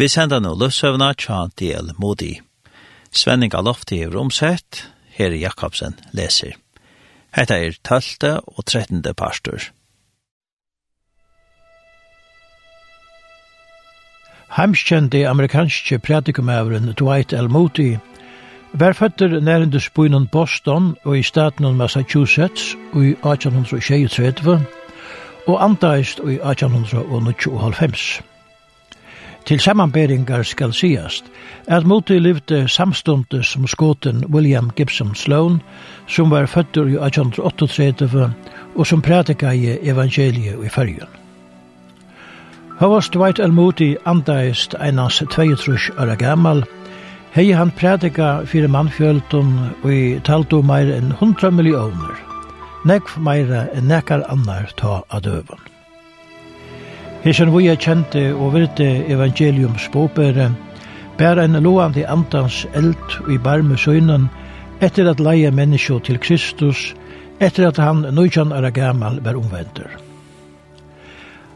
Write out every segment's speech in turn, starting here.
Vi sender nå løsøvna tja del Modi. Svenning Alofti er omsett, her Jakobsen leser. Hetta er 12. og 13. pastor. Heimskjente amerikanske predikumæveren Dwight L. Moody var føtter nærende spøynen Boston og i staten Massachusetts og i 1836 og antaist i 1895. Til sammanberingar skal sigast at Moti livde samstundes som skåten William Gibson Sloan, som var føttur i 1838 og som prædika i evangeliet i fyrjun. Havast Dwight L. Moody andaist einans 22 år gammal, hei han prædika fyrir mannfjöldun og i taltu meir enn 100 millioner, nekv meira enn nekar annar ta av døven. Hesen vi er kjente og virte evangelium båpere, bær en loande andans eld i barme søgnen, etter at leie menneskje til Kristus, etter at han nøytjan er gammal var omvender.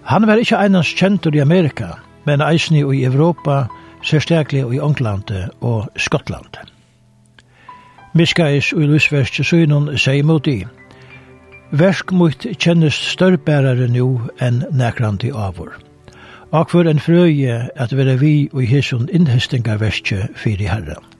Han var ikkje einans kjentur i Amerika, men eisni i Europa, særstaklig i England og Skottland. Miskais og Lusverst søgnen seg mot i, Versk mot kjennes størrbærare nu enn nekrandi avur. Akvar en frøye at vera vi og i hesson innhestinga verskje fyrir herran.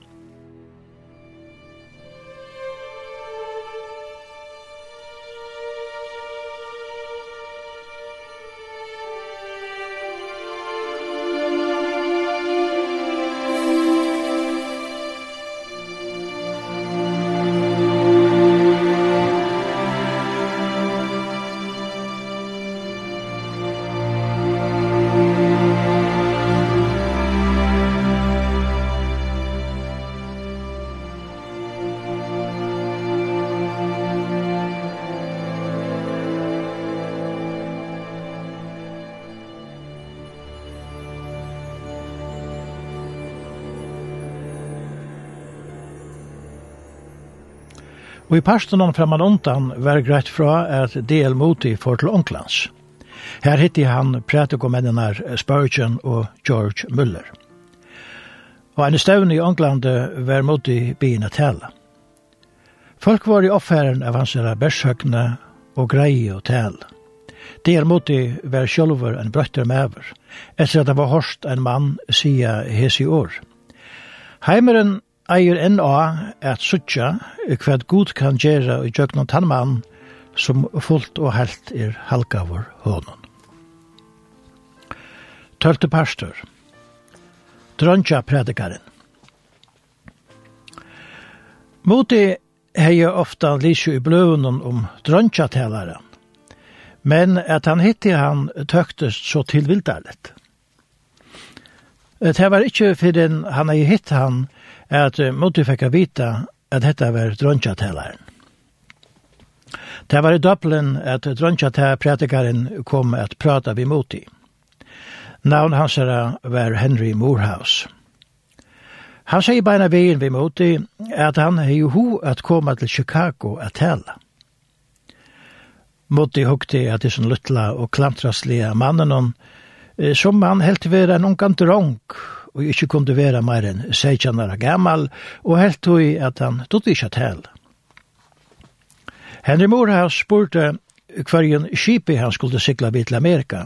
Og i pastonen framan undan var greit fra at del Moti for til Onklands. Her hitti han prætikomennenar Spurgeon og George Muller. Og en støvn i Onkland var Moti byen at tala. Folk var i offeren av hans bærshøgne og greie og tal. Del Moti var sjolver en brøtter mever, etter at det var hårst en mann sida hesi år. Heimeren eier enn av at suttja hva god kan gjøre i jøknon tannmann som fullt og helt er halgavur hånden. Tølte pastor Drøntja predikaren Moti hei ofta lysju i bløvunnen om drøntja talaren, men at han hitti han tøktest så tilvildarlet. Det var ikkje fyrir han hei hitt han at Moti fikk vita at dette var drøntjatalaren. Det var i Dublin at drøntjatal-prædikaren kom at prata vi Moti. Navn hans var Henry Morehouse. Han sier beina veien vi Moti at han hei ho at koma til Chicago at tala. Moti hukte at det som luttla og klantraslige mannen som han helt vera en ungan dronk og ikkje kunde vera meir enn 16 år gammal, og helt tog at han tog ikkje til. Henry Morehouse spurte hverjen skipi han skulle sykla vid til Amerika,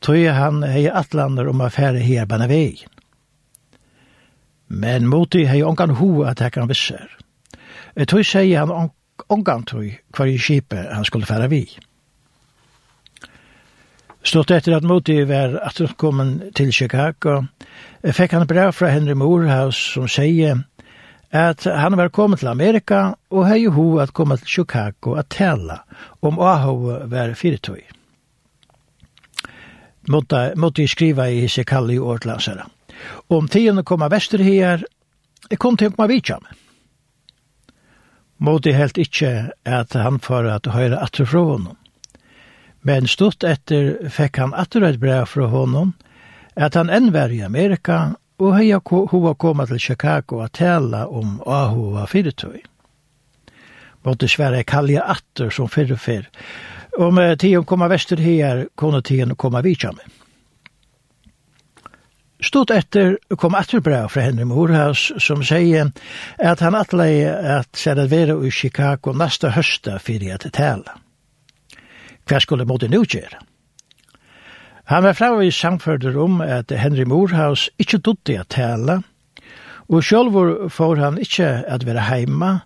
tog han hei atlander om affære her bana vei. Men moti hei ongan ho at hekkan visser. Tog sier han ongan tog hverjen skipi han skulle færa vi. Stått etter at Moti var atkommen til Chicago, Jeg fikk han brev fra Henry Morehouse som sier at han var kommet til Amerika og hei ho at komme til Chicago at tala om AHO var fyrtøy. Måtte, måtte jeg skriva i Hisekalli og Årtlandsere. Om tiden kom av vester her, jeg kom til å komme vidtja med. Måtte jeg helt ikke at han får at høyre atter fra honom. Men stort etter fikk han atter et brev fra honom, og at han enn var i Amerika og heia hova koma til Chicago a tala om ahova fyrirtøy. Måtte sværa kalja atter som fyrre fyrr. Om tiden koma vestur her, kunne tiden koma vidtjame. Stort etter kom atterbra fra Henry Morehouse som sier at han atlei at særa vera i Chicago nasta høsta fyrir at tala. Hva skulle måtte nu gjøre? Han var fra i samførder om at Henry Moorhouse ikke dutte at tale, og selv får han ikke at være heima,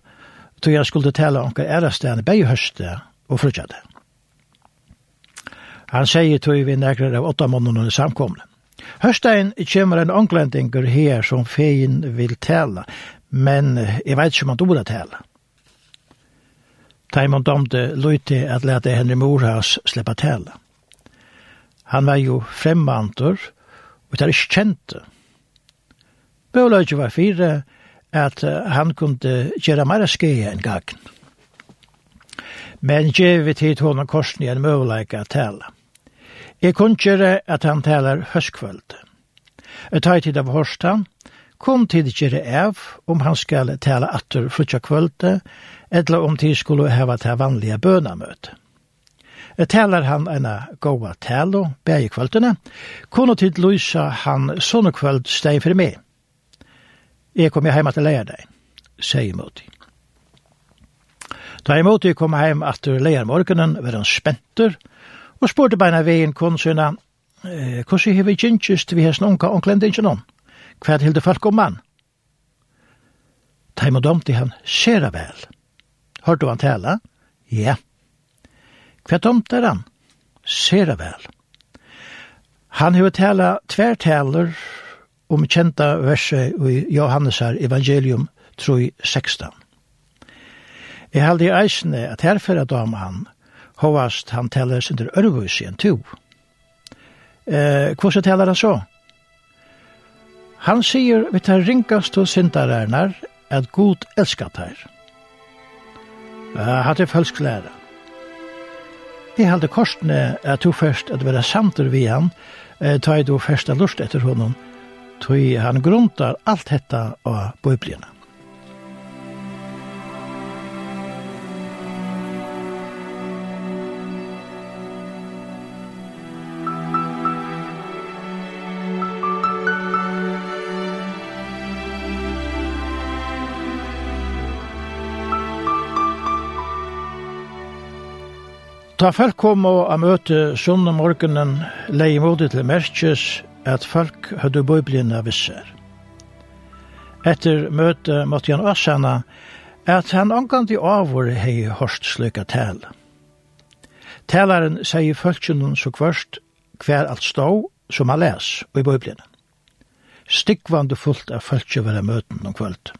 tog han skulle tale onker ærestene bei høste og frutjade. Han sier tog vi nærkere av åtta måneder under samkomne. Høstein kommer en onglendingur her som feien vil tale, men jeg vet ikke om han dora tale. Taimond domte løyte at lete Henry Morhaus slippe tale. Han var jo fremmantur, og det er ikke kjente. Bøløyde var fire, at han kunne gjøre mer skje enn gangen. Men gjeve tid hånden korsen i en møvleika tale. Jeg kunne gjøre at han taler høstkvøld. Jeg tar tid av Horstan, kom tid gjøre av om han skal tale atter frutja kvøld, eller om tid skulle heva til vanlige bønamøte talar han en goa talo bæg i kvöldene, kunne tid lysa han sånne kvöld steg for meg. Jeg kom hjem til leia deg, sier Moti. Da jeg Moti kom hjem etter leia morgenen, var han spenter, og spurte beina veien kunnsina, hvordan har vi kjentjist vi hans hesten onklende ikke noen? Hva er det folk om mann? Da jeg må domte han, ser vel. Hørte han tala? Ja. Yeah. Hva tomt er han? Sera vel. Han har tala tvertaler om kjenta verset i Johannesar evangelium 3.16. Jeg halde i eisene at herfra dam han, hovast han taler sin til ørvus i en to. Eh, hvordan taler han så? Han sier vi tar ringast hos sindarernar at god elskat her. Uh, hatt er følsk læra. Jeg halte korsene at du først at være samter vi han, eh, tar du først lust etter honom, tog han grundar alt dette av bøyblina. Ta folk kom og a møte sunne morgenen leie modet til merkes at folk hadde bøyblien visser. Etter møte måtte han avsanna at han angandi avvore hei hørst sløyka tale. Talaren sier følgjennun så kvørst hver alt stå som han les i bøyblien. Stikkvande fullt av følgjennun var møten om kvöldet.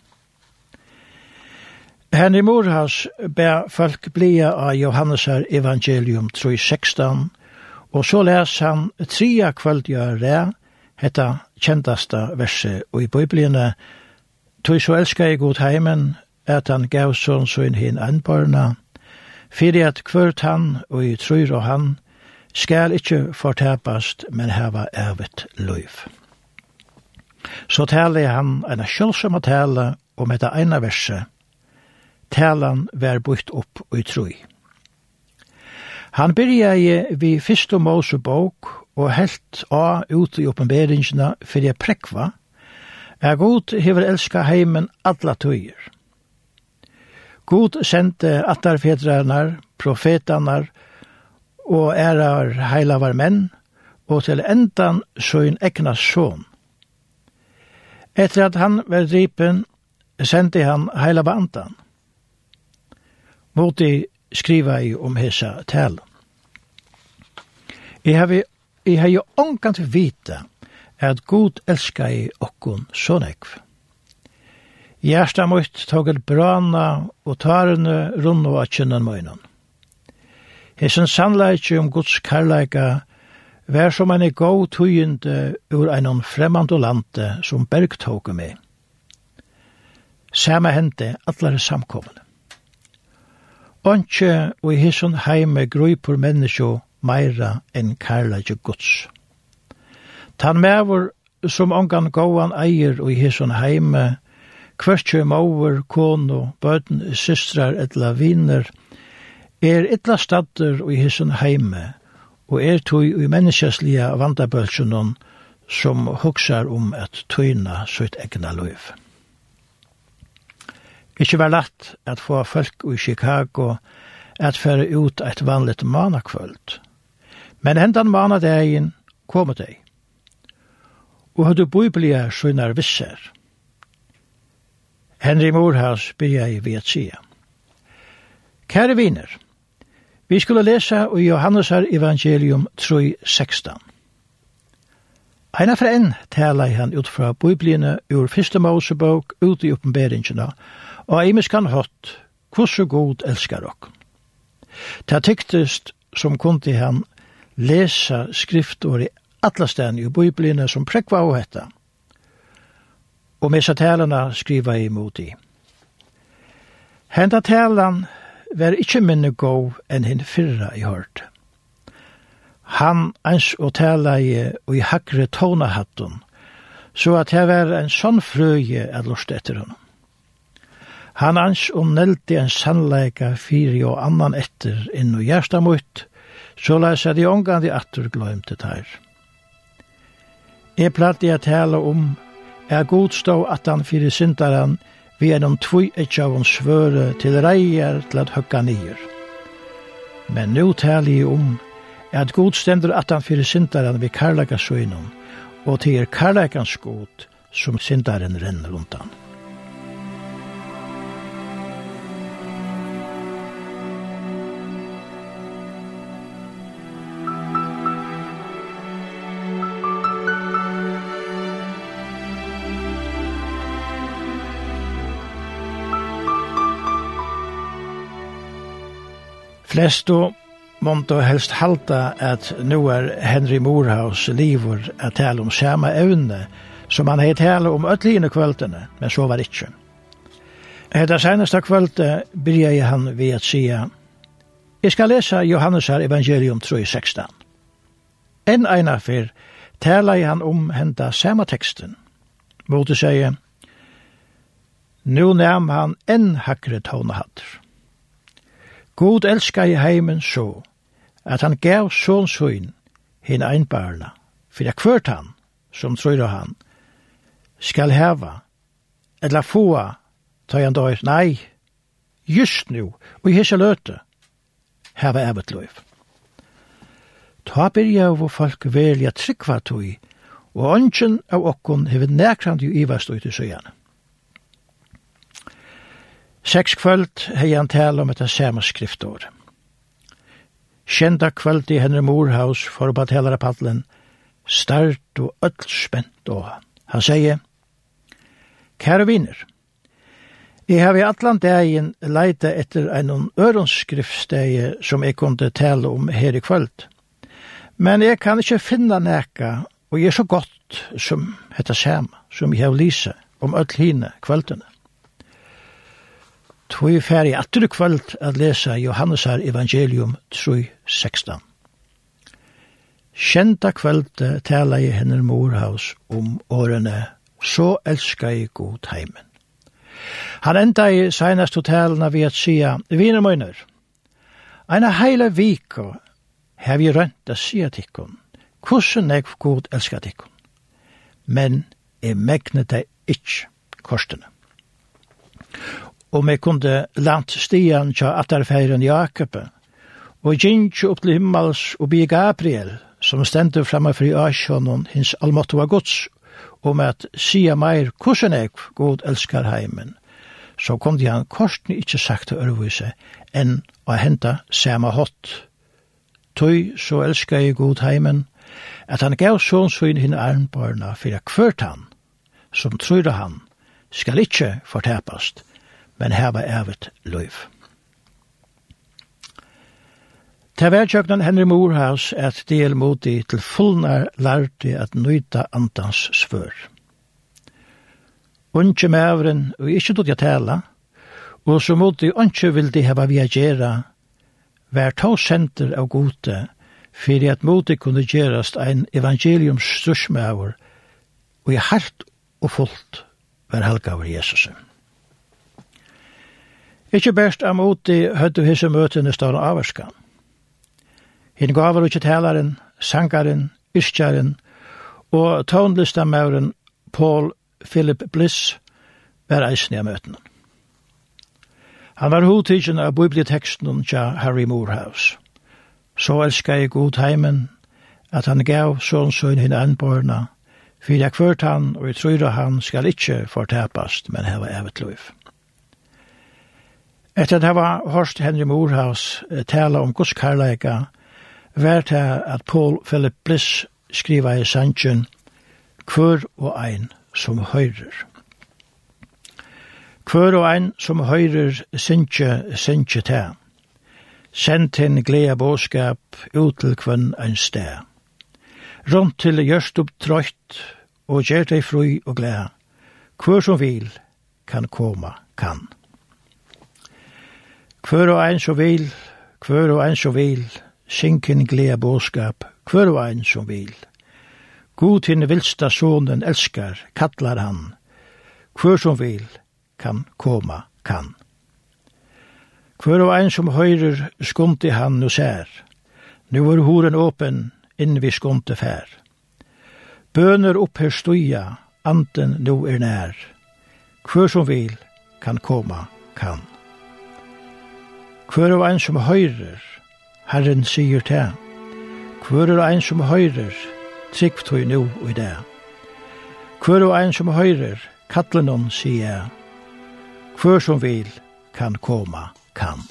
Henry Morhas ber folk blia av Johannesar evangelium 3.16, og så les han tria kvöldgjør hetta kjentasta verset, og i Bibelene, Tui så elska i god heimen, at han gav sånn sånn hin anbarna, fyrir at kvørt han, og i trur og han, skal ikkje fortapast, men heva evet løyv. Så taler han en sjølsomme tale om etta ena verset, talan var bytt opp og i troi. Han byrja i vi fyrstu mås og helt a ut i oppenberingina fyrir jeg prekva, er god hever elska heimen alla tøyer. God sendte attarfedrarnar, profetanar og ærar heilavar menn, og til endan søyn egna son. Etter at han var dripen, sendte han heilavandan. andan Moti skriva i om hessa tal. Jeg har jeg har jo ångkant vita at god elska i okkon så nekv. Gjersta møtt togel brana og tarene runno av kjennan møynan. Hesen sannleikje om Guds karlaika vær som en god tøyende ur einon fremmand og lande som bergtoge med. Samme hente allar samkomne. Anke og i hisson heime grøypur menneskjo meira enn kærleikje gods. Tan mevor som ongan gåan eier og i hisson heime, hverkje mauer, kono, bøten, systrar etla viner, er etla stadder og i hisson heime, og er tui i menneskeslige vandabølsjonon som hoksar om at tøyna sitt egna løyve. Ikke var lett at få folk i Chicago at føre ut et vanligt manakvöld. Men endan manadegin kom de. Og hadde biblia skjønner visser. Henry Moorhouse byrja i Vietsia. Kære viner, vi skulle lesa i Johannessar evangelium 3.16. Heina fra enn tala i han ut fra bibliene ur fyrste Mosebok ut i oppenberingina, og eimisk kan hatt hvordan god elskar okken. Ta tyktest som kunde han lesa skriftor i alla stedene i bibliene som prekva av hetta, og med talene skriva imot i. Henda talan var ikkje minne gov enn hinn fyrra i hørt. Han ens og tala i og i hakre tånahattun, så at det var en sånn frøye at lort etter hon. Han ans og nelti en sannleika fyri og annan etter inn og gjersta mot, så leis at jeg omgandi atur gløymte tær. Jeg platti at tala om er godstå at han fyri syndaran vi er noen tvoi av svøre til reier til at høkka nyer. Men nu tala jeg om at god stendur at han fyrir vi ved karlagasøynum, og til er karlagans god som syndaren renner undan. Flesto månta helst halta at nu er Henry Moorhouse livor at tala om samme evne som han heit tala om ötline kvöldene, men så var ikkje. Hetta senaste kvölde byrja han ved at sia Jeg skal lesa her evangelium 3.16. En eina fyr tala han om henda samme teksten. Måte sier, Nu nam han en hakre tånahattur. God elskar i heimen så, at han gav son søgn, hin einbarna, for jeg kvørt han, som tror han, skal heva, eller få, ta han døy, nei, just nu, og i hese løte, heva evet løyf. Ta byrja av folk velja tryggva tui, og ønsken av okkon hever nekrand jo ivast ut i søgjane. Seks kvöld hei han tala om etta samme skriftår. Kjenda kvöld i henne morhaus for å batela paddelen, start og öll spent og han sier, Kære viner, jeg har i atlan dagen leita etter en ørensskriftstegi som jeg kunne tala om her i kvöld. Men jeg kan ikke finna neka, og jeg er så godt som hetta samme, som jeg har lise om öll hine kvöldene. Tog er ferdig atter kvöld at lesa Johannessar evangelium 3.16. Kjenta kvöld tala i henner morhaus om årene Så elskar jeg god heimen. Han enda i senast hotellerna ved at sia Viner møyner, Eina heile viko hev vi rønt a sia tikkun, hvordan jeg god elskar tikkun. Men jeg megnet deg ikkje korstene og me kunde lant stian tja attarfeiren Jakob, og gynnsju upp til himmels og bi Gabriel, som stendur framme fri Asjonon, hins almottua gods, om at sia meir kusen eg god elskar heimen, så kom de han korsni ikkje sagt til ørvise, enn å henta sama hott. Tøy så elskar eg god heimen, at han gav sån svin hinn armbarna fyrir kvart han, som trur han, skal ikkje fortepast, men her var ervet løyv. Det var tjøknan Henry Moorhaus at del mot de til fullnar lærte at nøyta antans svør. Unkje mævren, og ikkje tog jeg tala, og så mot de vil de heva via gjerra, vær to senter av gode, fyrir at mot de kunne gjerast ein evangeliums strursmæver, og i hart og fullt var helgaver Jesusen. Ikke best am uti høttu hisse møtene større averskan. Hinn gavar ikkje talaren, sangaren, yrkjaren og tånlistamauren Paul Philip Bliss var eisen i møtene. Han var hodtidgen av biblioteksten til Harry Morehouse. Så elska jeg god heimen at han gav sånn søn henne anborna, for jeg kvørt han og jeg tror han skal ikkje fortapast, men heva evet løyf. Etter at jeg var hørst Henry Moorhouse tale om Guds kærleika, var det at Paul Philip Bliss skriva i sannsyn «Kvør og ein som høyrer». Kvør og ein som høyrer sindsje, sindsje te. Send hin gleda båskap ut til kvann ein sted. Rundt til gjørst opp trøyt og gjør deg fri og gleda. Kvør som vil kan koma kan. Kvør og ein som vil, kvør og ein som vil, sinken gleda båskap, kvør og ein som vil. God henne vilsta sonen elskar, kallar han. Kvør som vil, kan koma, kan. Kvør og ein som høyrer skunti han og sær. Nu er horen åpen, inn vi skunti fær. Bøner oppher stuja, anten nu er nær. Kvør som vil, kan koma, kan. Hver er ein som høyrer, Herren sier til. Hver er ein som høyrer, trygg tog nu og i det. Hvor er ein som høyrer, Kattler noen sier jeg. Hver som vil, kan koma, kan.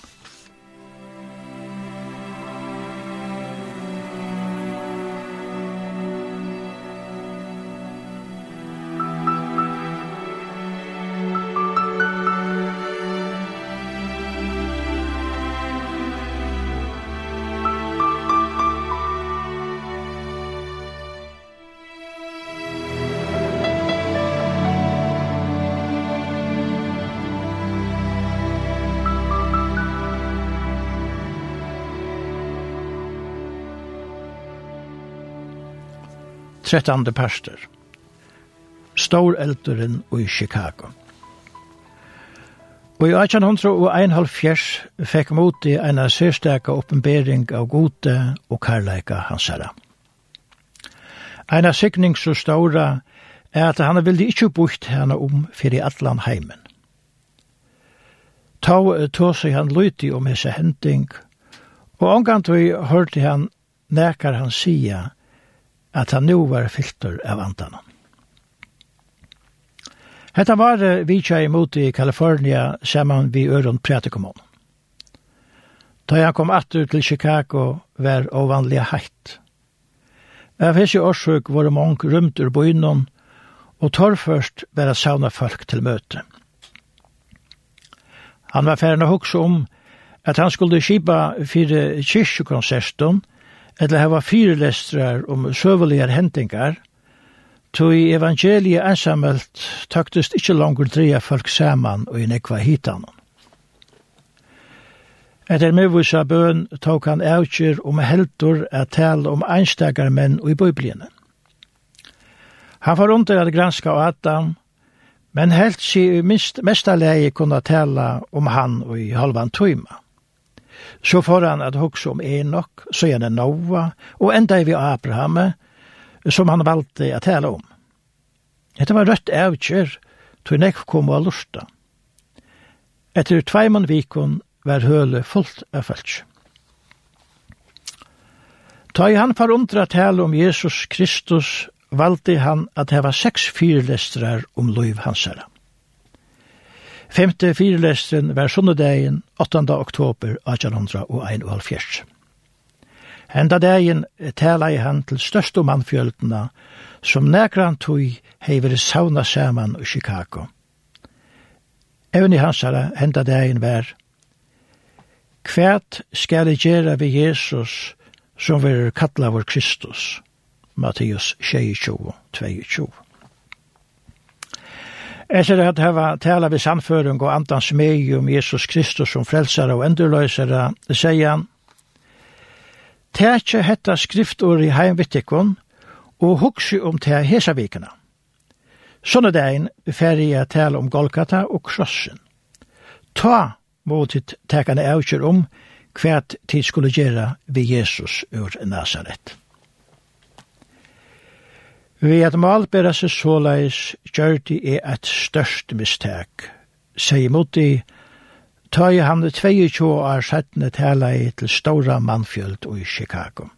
trettande pastor. Stor eldurin i Chicago. Og i 1871 fekk moti en sérstaka oppenbering av gode og karlæka hans herra. av sikning så ståra er at han ville ikke bukt henne om fyrir allan heimen. Ta tåsig han lyti om hese hending, og omgant vi hørte han nekar han sia at han nu var filter av antanen. Hetta var vi tja imot i Kalifornia saman vi øron prætekommun. Da jeg kom atur til Chicago var ovanlig heitt. Av hese årsøk var det mange rymt ur bøynon, og torrførst var det sauna folk til møte. Han var ferdig å hukse om at han skulle skipa fire kyrkjekonserten, eller hava fyrelestrar om søveligar hendingar, tog evangeliet ensamelt tøktist ikkje langur dreia folk saman og i nekva hitan. Etter mevvisa bøn tok han avkjer om heldur at tala om einstakar menn i bøybliene. Han var under at granska og Adam, men helt si mest, mesta kunne kunna tala om han og i halvan tøyma. Så får han at hugsa om Enoch, så er det Noah, og enda er vi Abraham, som han valgte å tale om. Dette var rødt avkjør, tog nekk kom og lusta. Etter tveimann vikon var høle fullt av følts. Ta i han par undra tale om Jesus Kristus, valgte han at heva seks fyrlestrar om loiv hans herre. Femte firelestren var sunnedagen 8. oktober 1871. Henda dagen tala i han til største mannfjöldena som nekran tog heiver sauna saman i Chicago. Even i hansara henda dagen var Kvært skal jeg gjøre ved Jesus som vil kalla vår Kristus, Mattias 22, 22. Jeg ser at jeg har tala ved samføring og andans meg om Jesus Kristus som frelsare og endurløsere, det sier han, Tætje hetta skriftord i heimvittikon, og hugsi om tæ hesa vikina. Sånne dagen færre jeg tale om Golgata og krossen. Ta må til tekane avgjør om hva tid skulle gjøre ved Jesus ur Nazaret. Vi at malbera seg såleis gjørdi er et størst mistak, sier Mutti, ta i han 22 år settene tala i til Stora Mannfjöld og i Chicago.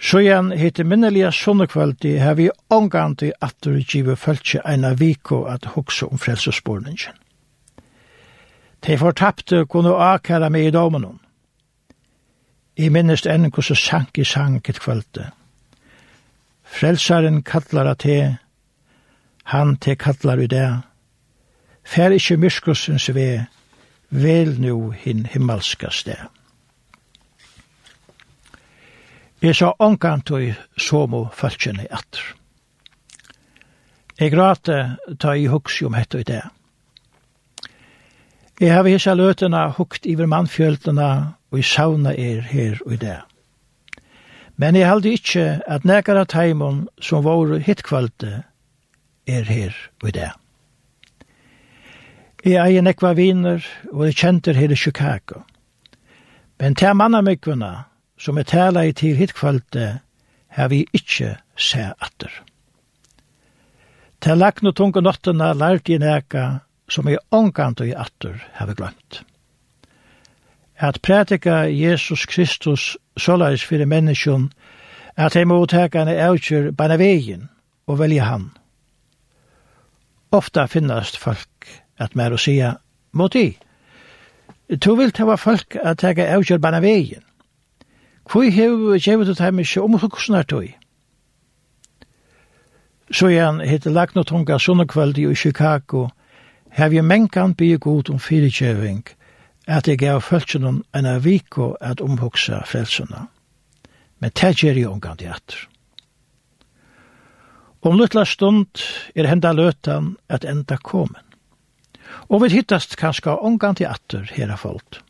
Så igjen heter minnelige sunnekveldi har vi at atter givet følse eina viko at hukse om frelsesborningen. De fortapte kunne akara meg i domenon. I minnest enn hvordan sank i sank et kveldet, Frelsaren kallar at te, han te kallar i det. Fær ikkje myrskussens ve, vel nu hin himmelska sted. Jeg sa ångkantøy somo falskjene etter. Jeg gråte ta i huksi om hette i det. Jeg har hissa løtene hukt iver mannfjøltene og i sauna er her og i det. Men jeg held ikkje at nekar av teimon som var hittkvalte er her og i det. Jeg eier nekva viner og jeg kjenter her i Chicago. Men til mannamikvuna som er tala i til hittkvalte har vi ikkje se atter. Til lakn og tunga nottena lærte i neka som jeg ångant og i atter har vi glemt at prætika Jesus Kristus såleis fyrir menneskjon, at hei mottakane avgjør bana vegin og velja han. Ofta finnast folk at mer å sia, måti, tu vil tava folk at teka avgjør bana vegin. Kvoi hev gjevet ut heim ikkje omhugsnar tui? Så igjen heter Lagnotunga sunnekveldi i Chicago, hev jeg menkan bygg ut om fyrirkjøving, og at jeg gav følgjene enn av viko at omhugsa frelsene. Men det gjør jeg omgang til etter. Om luttla stund er henda løtan at enda komin. Og vi hittast kanska omgang til atter hera folk.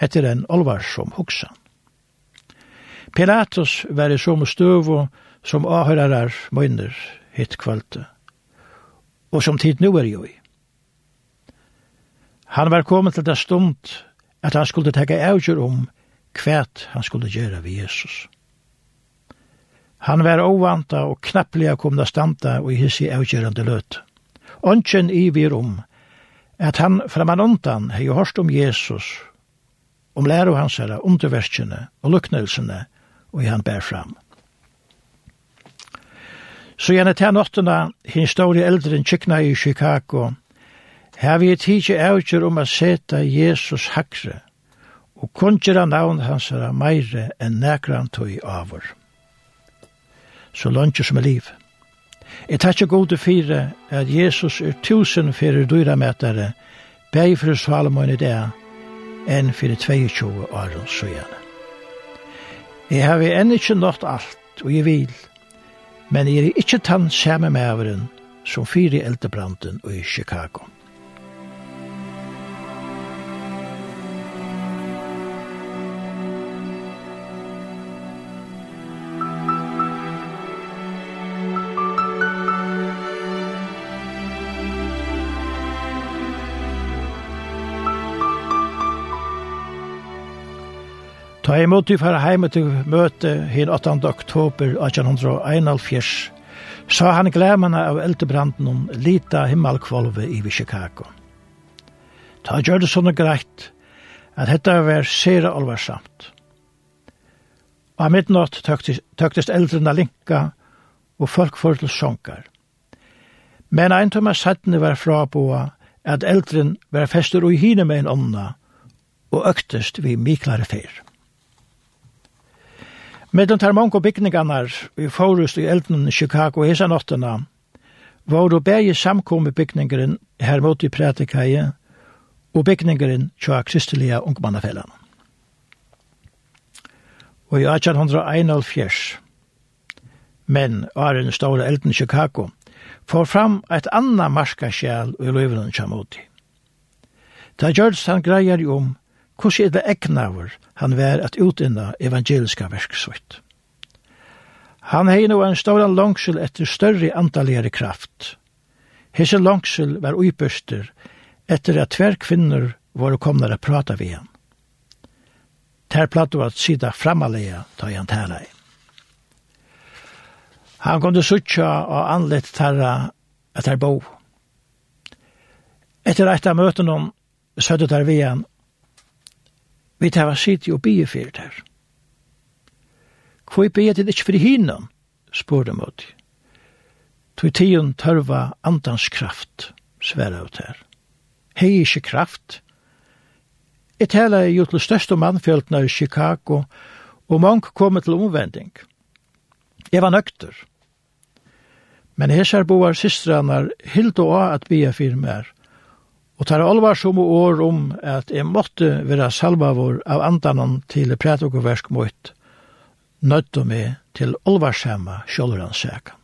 Etter en olvarsom hugsan. Pilatus var i som støvo som avhørarar møyner hitt kvalte. Og som tid nu er jo i. Han var kommet til det stund at han skulle teka avgjør om kvært han skulle gjøre ved Jesus. Han var ovanta og knapplega komna standa og hissi avgjørande løt. Ongen ivir om at han framan undan hei hørst om Jesus, om læro hans herra, underverskjene og luknelsene, og han bær fram. Så gjerne til nåttena, hins i eldren kikna i Chicago, Her vi er tidsi avgjør om at seta Jesus hakre, og kunngjera navn hans er meire enn nekran tog avur. Så lunge som er liv. Jeg tar ikke gode fire at Jesus er tusen fyrir dyra mætare, bæg fyrir Salomon i det, enn fyrir 22 år og søgjane. Jeg har enn ikke nått alt, og jeg vil, men jeg er ikke tann samme mæveren som fyrir og i Chicago. Ta i måte for hjemme til møte hin 8. oktober 1871, sa han glemene av eldebranden om lita himmelkvalve i Chicago. Ta gjør det sånn greit, at dette var sere alvarsamt. Av midnatt tøktes eldrene linka, og folk får til sånkar. Men ein tømmer settene var fra på at eldren var fester og hine med en ånda, og øktest vi miklare fer. Medan tar mange bygningarnar i Forrest i elden i Chicago hesa nottena, var det bægi samkommet bygningaren her mot i prætikaie og bygningaren tja kristelige Ungmannafellene. Og i 1871, men var den store elden i Chicago, får fram et anna marskasjæl i løyvenen tja mot i. Det gjørs han greier om hvordan er det eknaver han var at utinna evangeliska verksvitt. Han hei nå en stor langsel etter større antalligere kraft. Hese langsel var uipøster etter at tver kvinner var komnar a prata vi han. Ter var at sida framalega ta i han tala i. Han kunde suttja og anlett tarra at her bo. Etter eit av møten om sødde der vi han, Vi tar sitt og bie fyrir der. Hvor bie til ikke fyrir hinnom, de mot. Tog tiden tørva andans kraft, sværa ut her. Hei ikkje kraft. Jeg er jo til største mannfjøltene i Chicago, og mange kom til omvending. Jeg var nøkter. Men hesar boar systranar hildo av at bia fyrir mer, Og tar alvar som år om at jeg måtte være salvavor av andanen til prætokoversk mot nødde meg til alvarshemma sjølvransaka.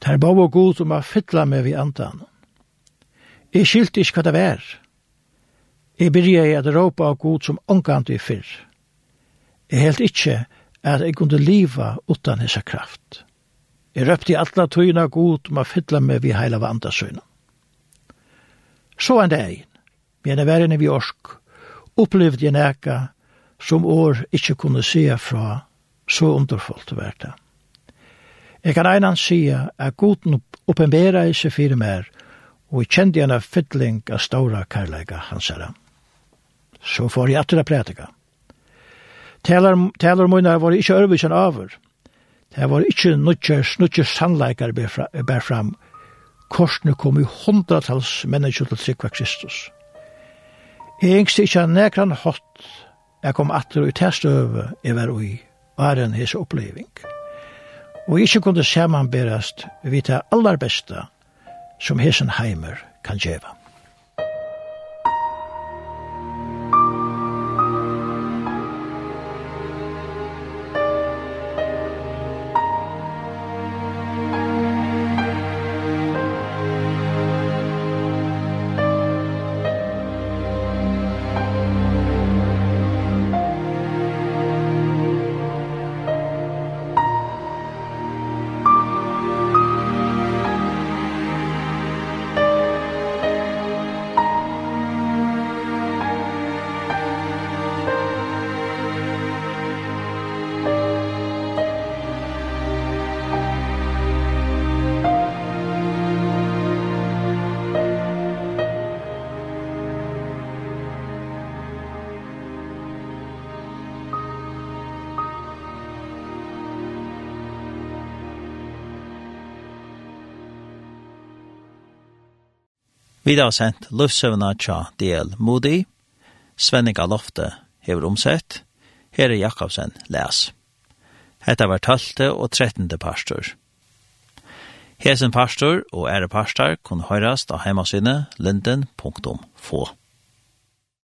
Tar bau og god om å fytla meg vid andan. Jeg skilte ikke hva det var. Jeg byrja i at råpa av god som omgant i fyrr. Jeg helt ikke at jeg kunne liva utan hessa kraft. Jeg røpte i atla tøyna god om å fytla meg vid heila vandasøyna. Så en dag, men jeg var inne i Jorsk, opplevde jeg nækka som år ikke kunne se fra så underfullt vært det. Jeg kan einan sige at goden oppenbera i seg fire mer, og jeg kjente henne fytling av ståra karlæga hans herre. Så får jeg atter å prætika. Taler munna var ikke ørvisen over. Det var ikke nutjer, nutjer sannleikar ber fram, korsene kom i hundratals mennesker til trikva Kristus. Jeg engste ikke nekran hatt jeg kom atter og i testøve jeg var ui, var en hese oppleving. Og ikke kunne samanberast vi det aller beste som hesen heimer kan gjeva. Vi har sendt løvsøvna tja del Moody, Svenninga Lofte hever omsett, her er Jakobsen les. Hetta var 12. og 13. pastor. Hesen pastor og ære pastor kunne høyrast av heimasynet linden.få.